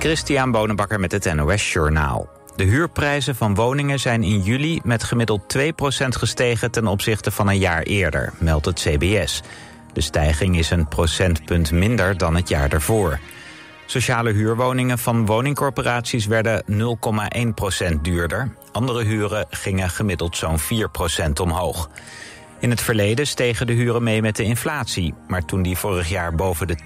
Christian Bonenbakker met het NOS Journaal. De huurprijzen van woningen zijn in juli met gemiddeld 2% gestegen ten opzichte van een jaar eerder, meldt het CBS. De stijging is een procentpunt minder dan het jaar daarvoor. Sociale huurwoningen van woningcorporaties werden 0,1% duurder. Andere huren gingen gemiddeld zo'n 4% omhoog. In het verleden stegen de huren mee met de inflatie. Maar toen die vorig jaar boven de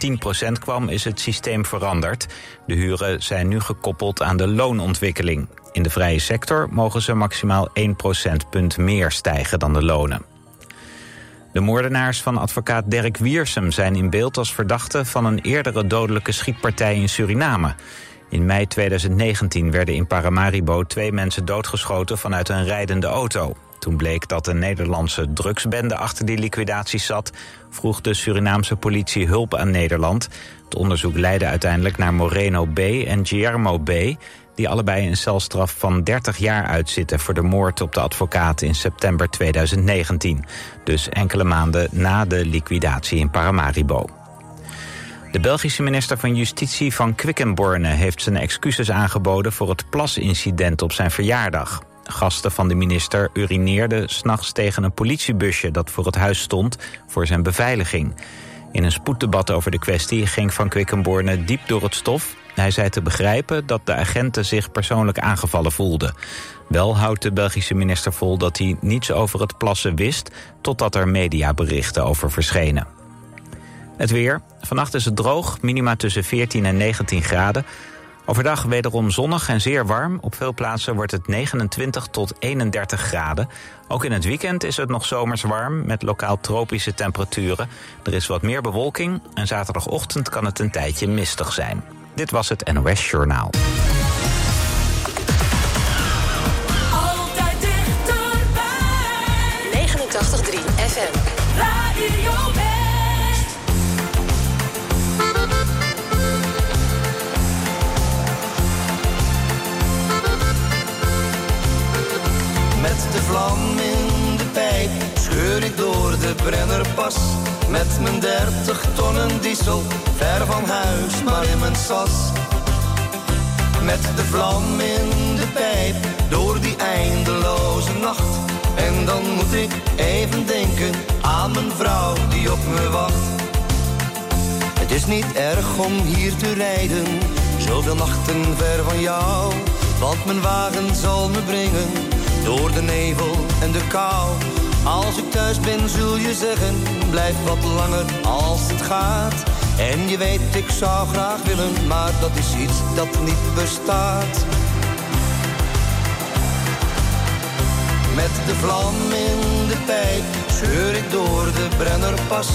10% kwam, is het systeem veranderd. De huren zijn nu gekoppeld aan de loonontwikkeling. In de vrije sector mogen ze maximaal 1 procentpunt meer stijgen dan de lonen. De moordenaars van advocaat Dirk Wiersum zijn in beeld als verdachten van een eerdere dodelijke schietpartij in Suriname. In mei 2019 werden in Paramaribo twee mensen doodgeschoten vanuit een rijdende auto. Toen bleek dat een Nederlandse drugsbende achter die liquidatie zat... vroeg de Surinaamse politie hulp aan Nederland. Het onderzoek leidde uiteindelijk naar Moreno B. en Guillermo B... die allebei een celstraf van 30 jaar uitzitten... voor de moord op de advocaat in september 2019. Dus enkele maanden na de liquidatie in Paramaribo. De Belgische minister van Justitie van Quickenborne heeft zijn excuses aangeboden voor het plasincident op zijn verjaardag. Gasten van de minister urineerden s'nachts tegen een politiebusje dat voor het huis stond voor zijn beveiliging. In een spoeddebat over de kwestie ging Van Quickenborne diep door het stof. Hij zei te begrijpen dat de agenten zich persoonlijk aangevallen voelden. Wel houdt de Belgische minister vol dat hij niets over het plassen wist... totdat er mediaberichten over verschenen. Het weer. Vannacht is het droog, minima tussen 14 en 19 graden. Overdag wederom zonnig en zeer warm. Op veel plaatsen wordt het 29 tot 31 graden. Ook in het weekend is het nog zomers warm met lokaal tropische temperaturen. Er is wat meer bewolking en zaterdagochtend kan het een tijdje mistig zijn. Dit was het NOS Journaal. Altijd dichterbij. 89.3 FM. Radio Met de vlam in de pijp scheur ik door de Brennerpas. Met mijn dertig tonnen diesel, ver van huis, maar in mijn sas. Met de vlam in de pijp, door die eindeloze nacht. En dan moet ik even denken aan mijn vrouw die op me wacht. Het is niet erg om hier te rijden, zoveel nachten ver van jou. Want mijn wagen zal me brengen, door de nevel en de kou. Als ik thuis ben zul je zeggen, blijf wat langer als het gaat. En je weet, ik zou graag willen, maar dat is iets dat niet bestaat. Met de vlam in de pijp scheur ik door de Brennerpas.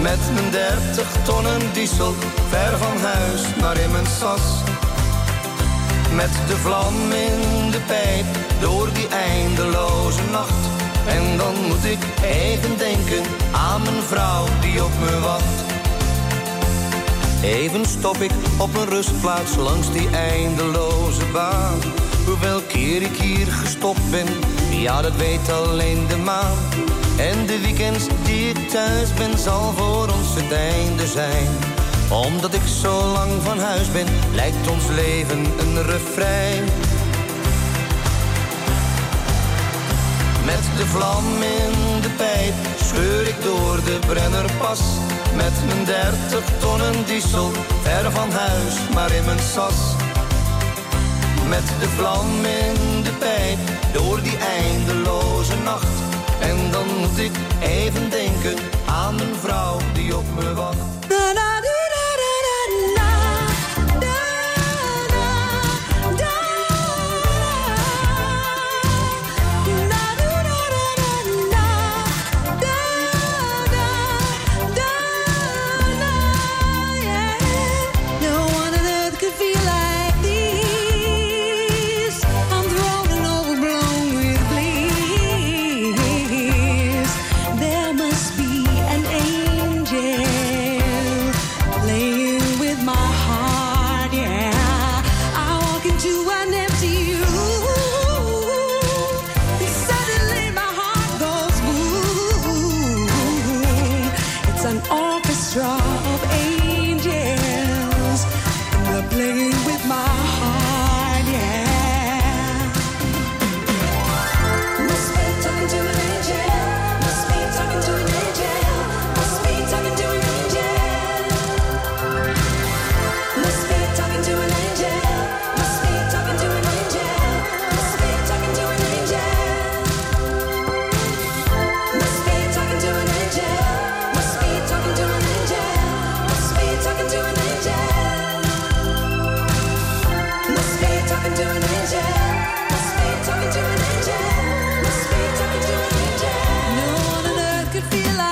Met mijn dertig tonnen diesel, ver van huis, maar in mijn sas. Met de vlam in de pijp, door die eindeloze nacht. En dan moet ik even denken aan mijn vrouw die op me wacht. Even stop ik op een rustplaats langs die eindeloze baan. Hoewel keer ik hier gestopt ben, ja dat weet alleen de maan. En de weekends die ik thuis ben, zal voor ons het einde zijn. Omdat ik zo lang van huis ben, lijkt ons leven een refrein. Met de vlam in de pijp scheur ik door de Brennerpas. Met mijn dertig tonnen diesel, ver van huis, maar in mijn sas. Met de vlam in de pijp, door die eindeloze nacht. En dan moet ik even denken aan mijn vrouw die op me wacht. feel like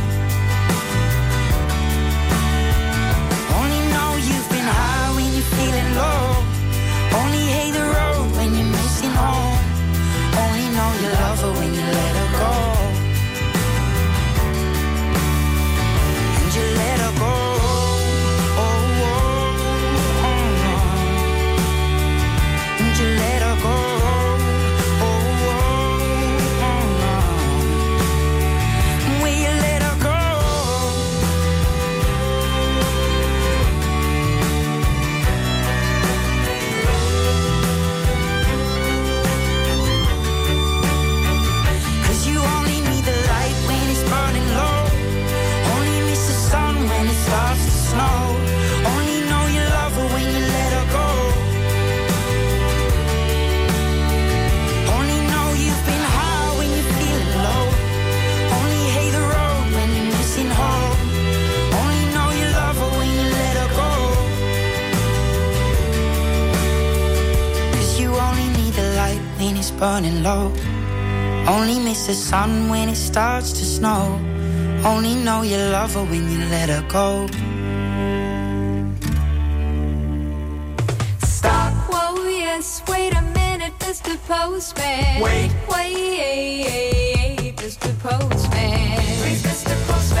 burning low. Only miss the sun when it starts to snow. Only know you love her when you let her go. Stop, whoa, yes, wait a minute, Mr. Postman. Wait, wait, Mr. Postman. Please, Mr. Postman.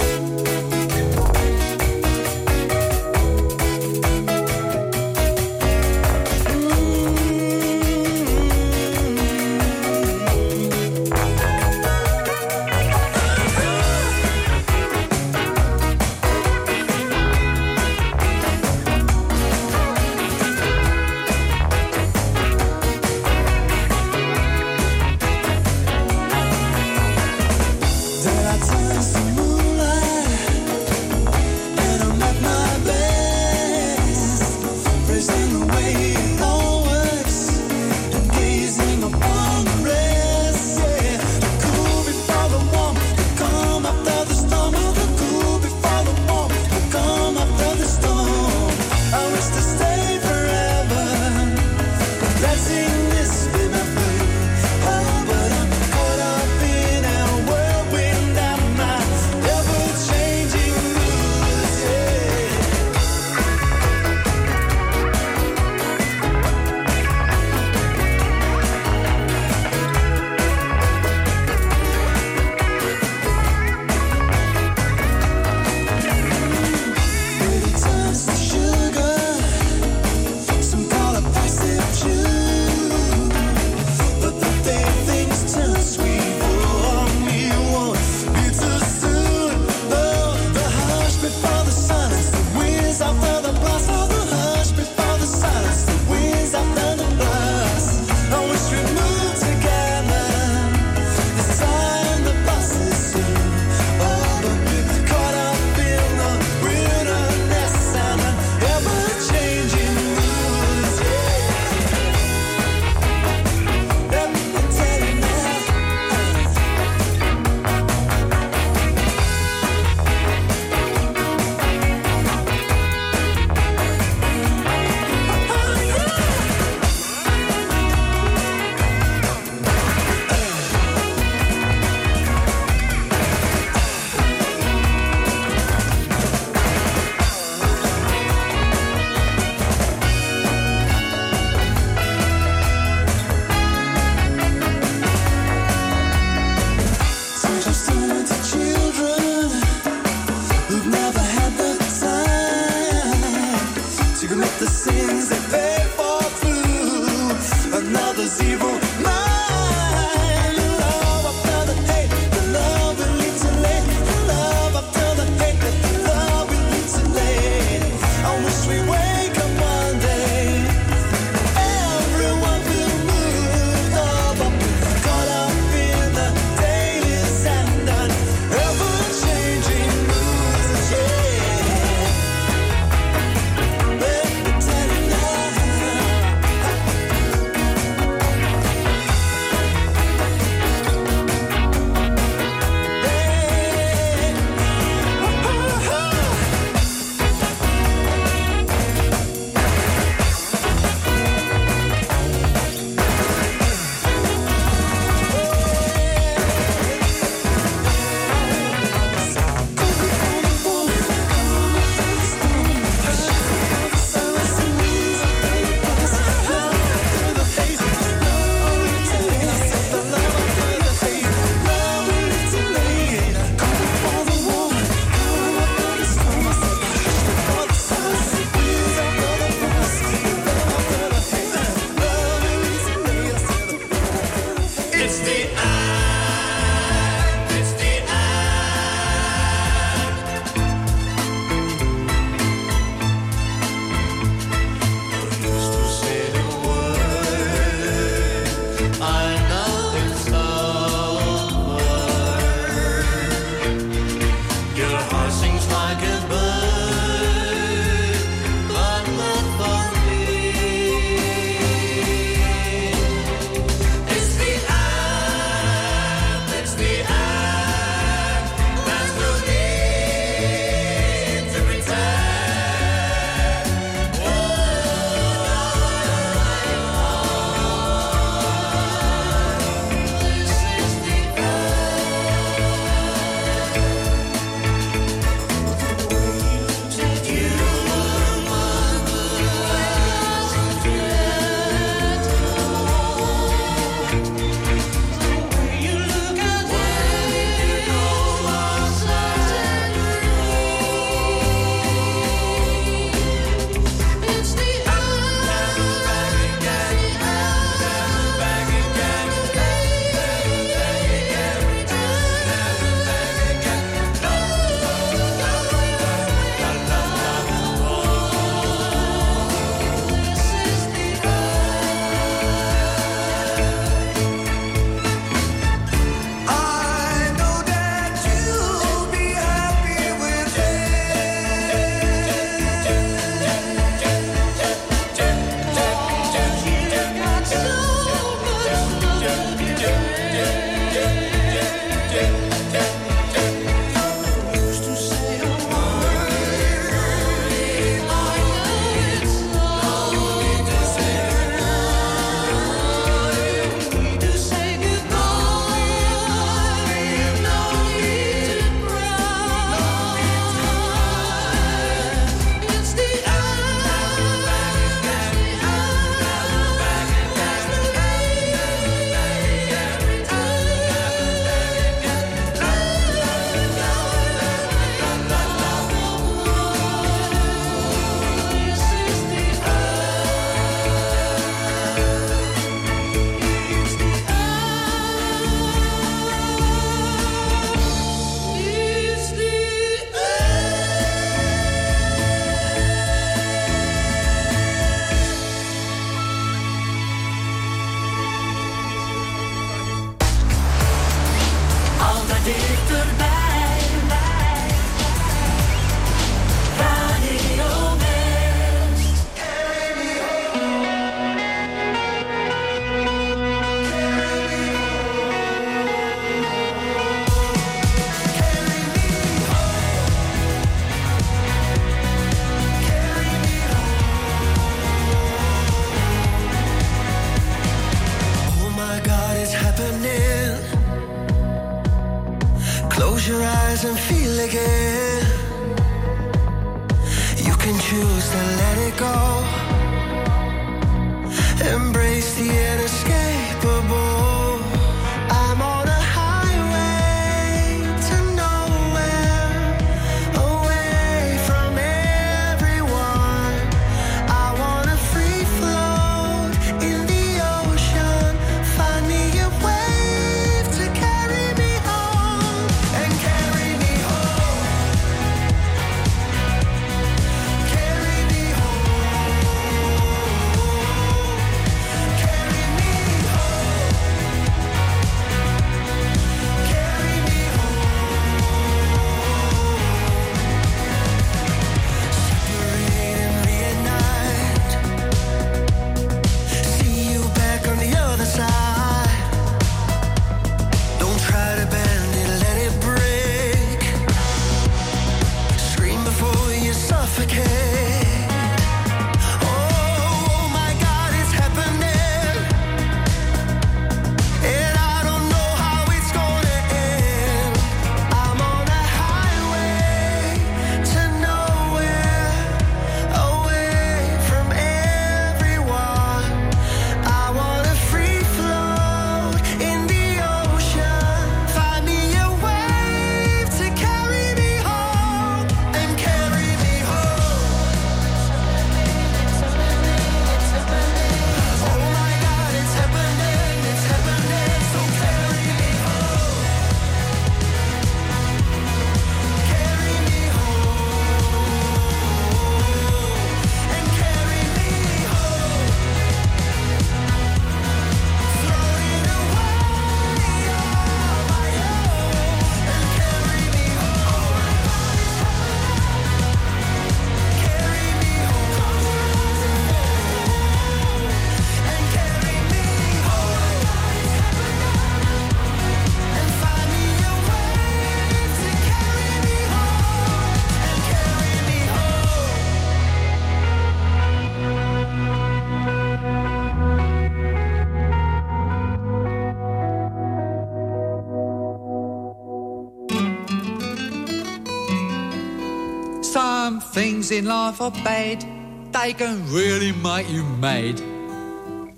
In life are bad, they can really make you mad.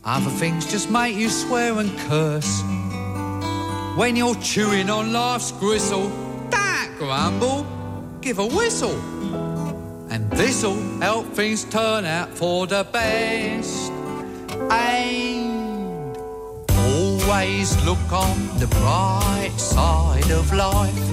Other things just make you swear and curse. When you're chewing on life's gristle, don't grumble, give a whistle. And this'll help things turn out for the best. And always look on the bright side of life.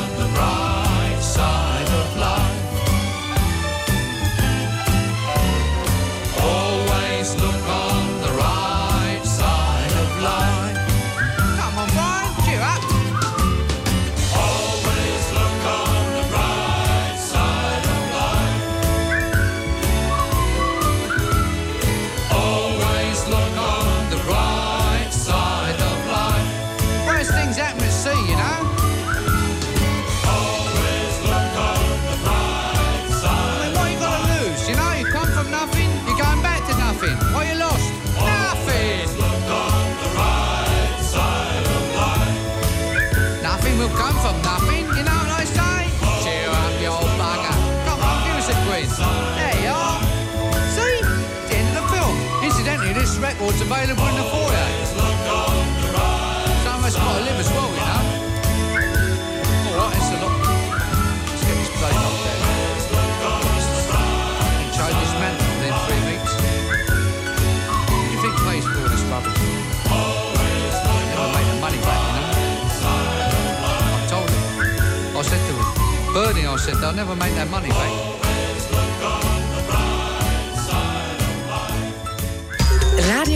It's available in the foyer. Some of us got to live as well, you know. All right, it's a lot. Let's get this place up there. Change this man within three weeks. What do you think pays for all this rubbish? Never make the money back, you know. I told him. I said to him, Birdie, I said, they'll never make that money back.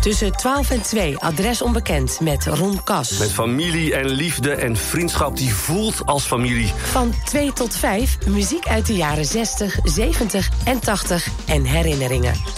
Tussen 12 en 2 adres onbekend met Ron Kas. Met familie en liefde en vriendschap die voelt als familie. Van 2 tot 5 muziek uit de jaren 60, 70 en 80 en herinneringen.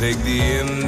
Take the end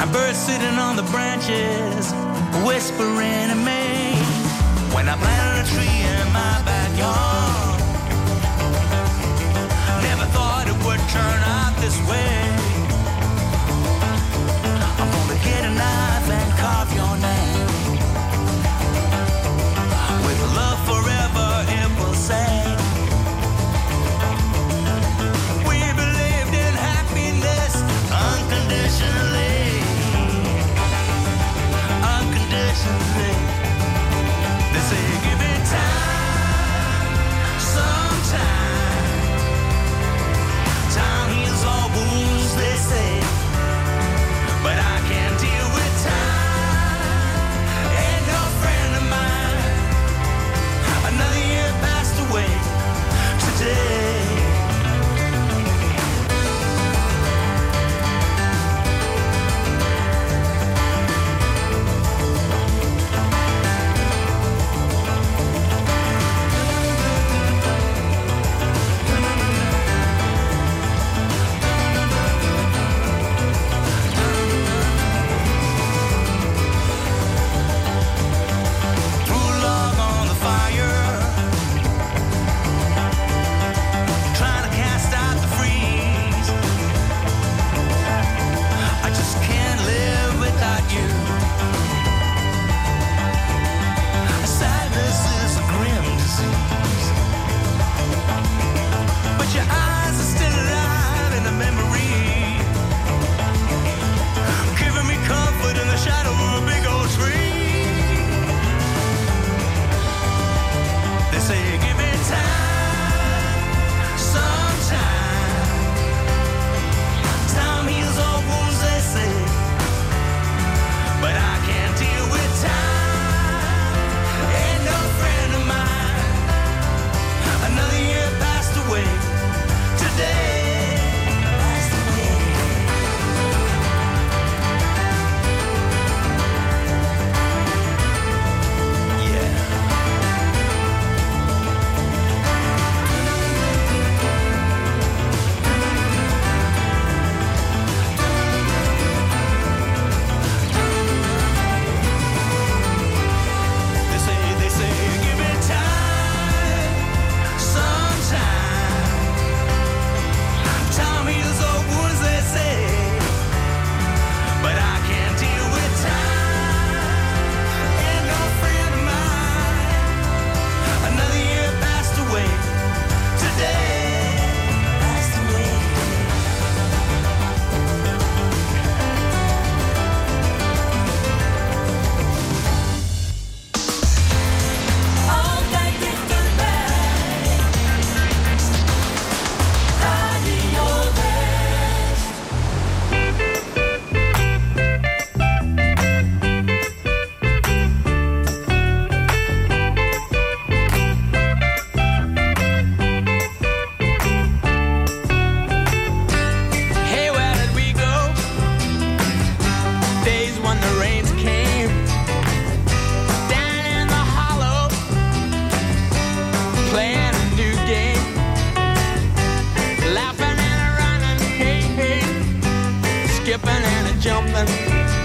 A bird sitting on the branches, whispering to me. When I planted a tree in my backyard, never thought it would turn out this way. laughing and a jumping.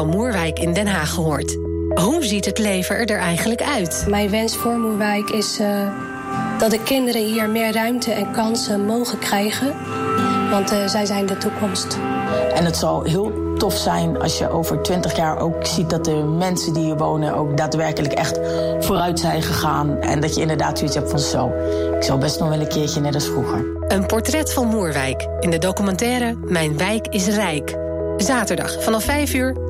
Van Moerwijk in Den Haag gehoord. Hoe ziet het leven er eigenlijk uit? Mijn wens voor Moerwijk is eh, dat de kinderen hier meer ruimte en kansen mogen krijgen. Want eh, zij zijn de toekomst. En het zal heel tof zijn als je over 20 jaar ook ziet dat de mensen die hier wonen ook daadwerkelijk echt vooruit zijn gegaan. En dat je inderdaad zoiets hebt van zo. Ik zou best nog wel een keertje net als vroeger. Een portret van Moerwijk in de documentaire Mijn wijk is rijk. Zaterdag vanaf 5 uur,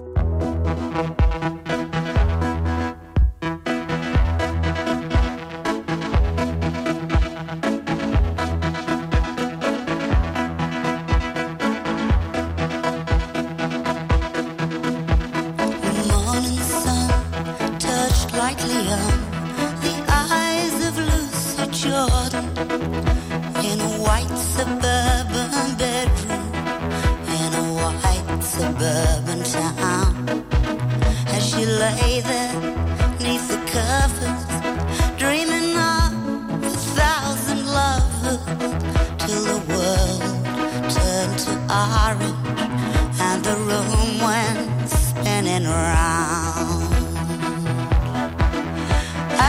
Spinning round.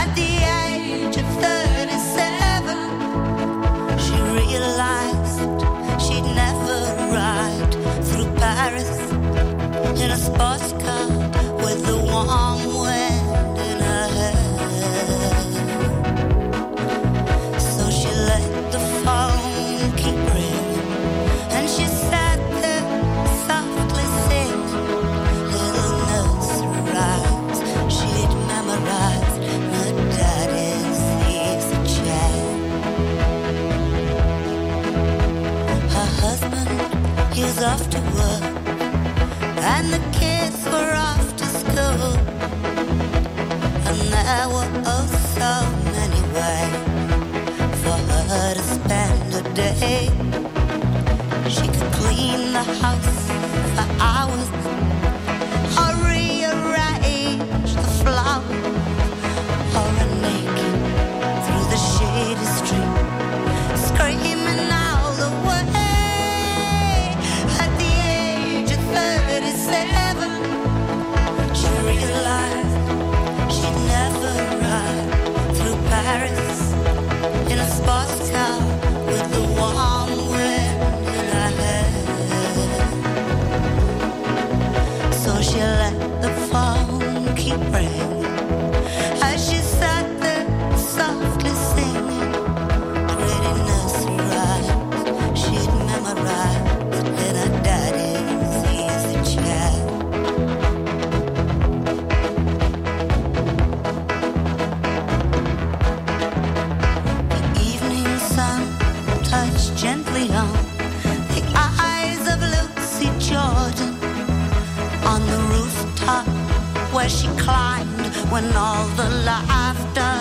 At the age of 37, she realized she'd never ride through Paris in a sports car with the warm there were oh so many ways for her to spend a day. She could clean the house touched gently on the eyes of Lucy Jordan on the rooftop where she climbed when all the laughter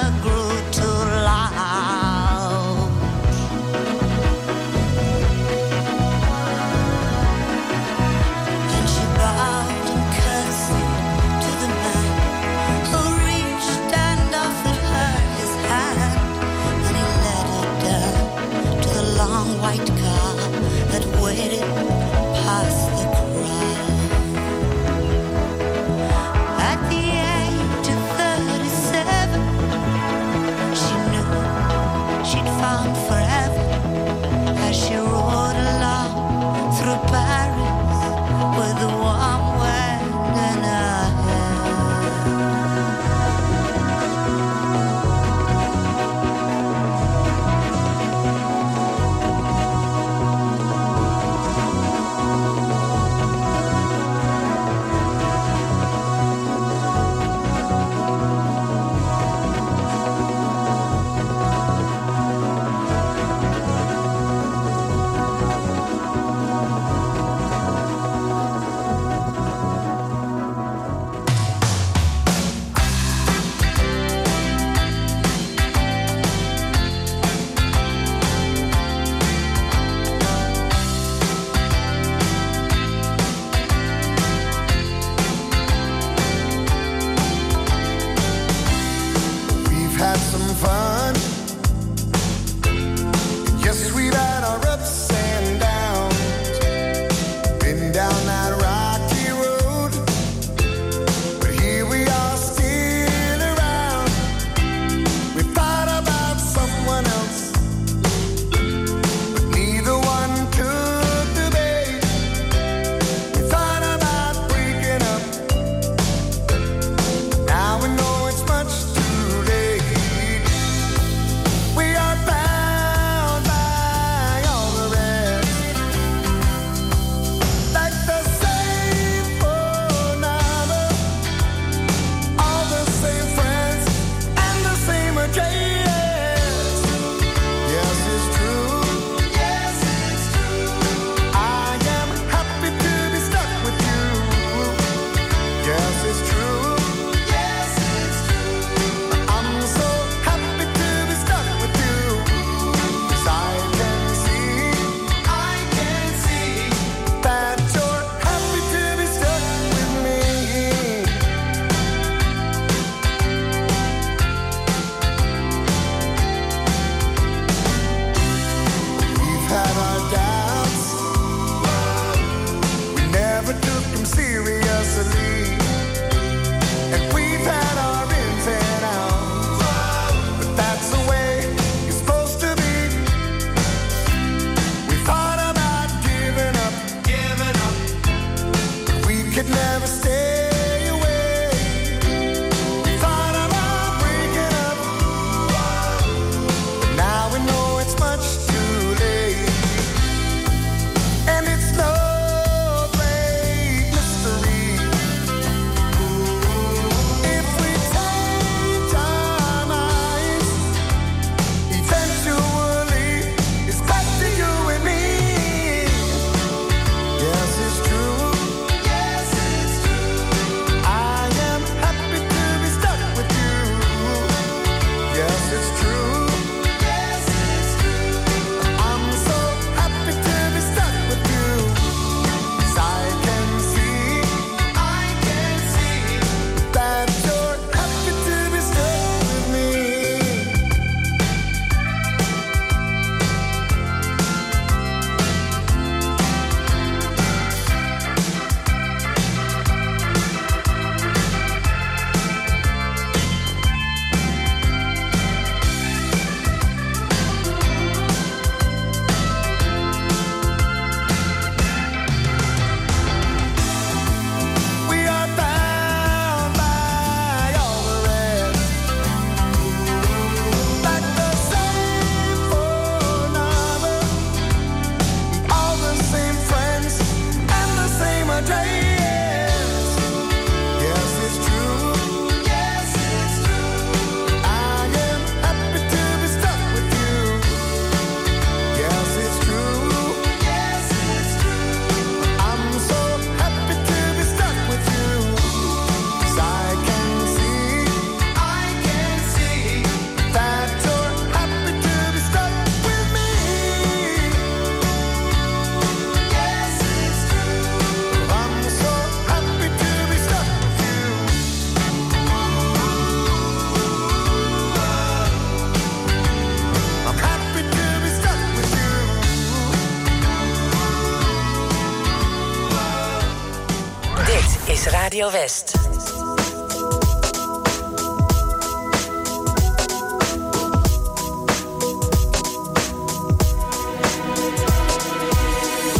is Radio West.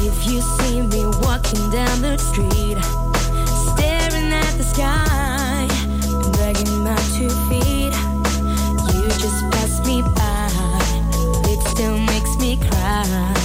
If you see me walking down the street, staring at the sky, dragging my two feet, you just pass me by. It still makes me cry.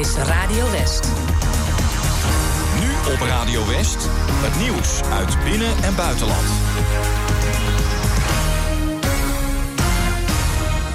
es radio.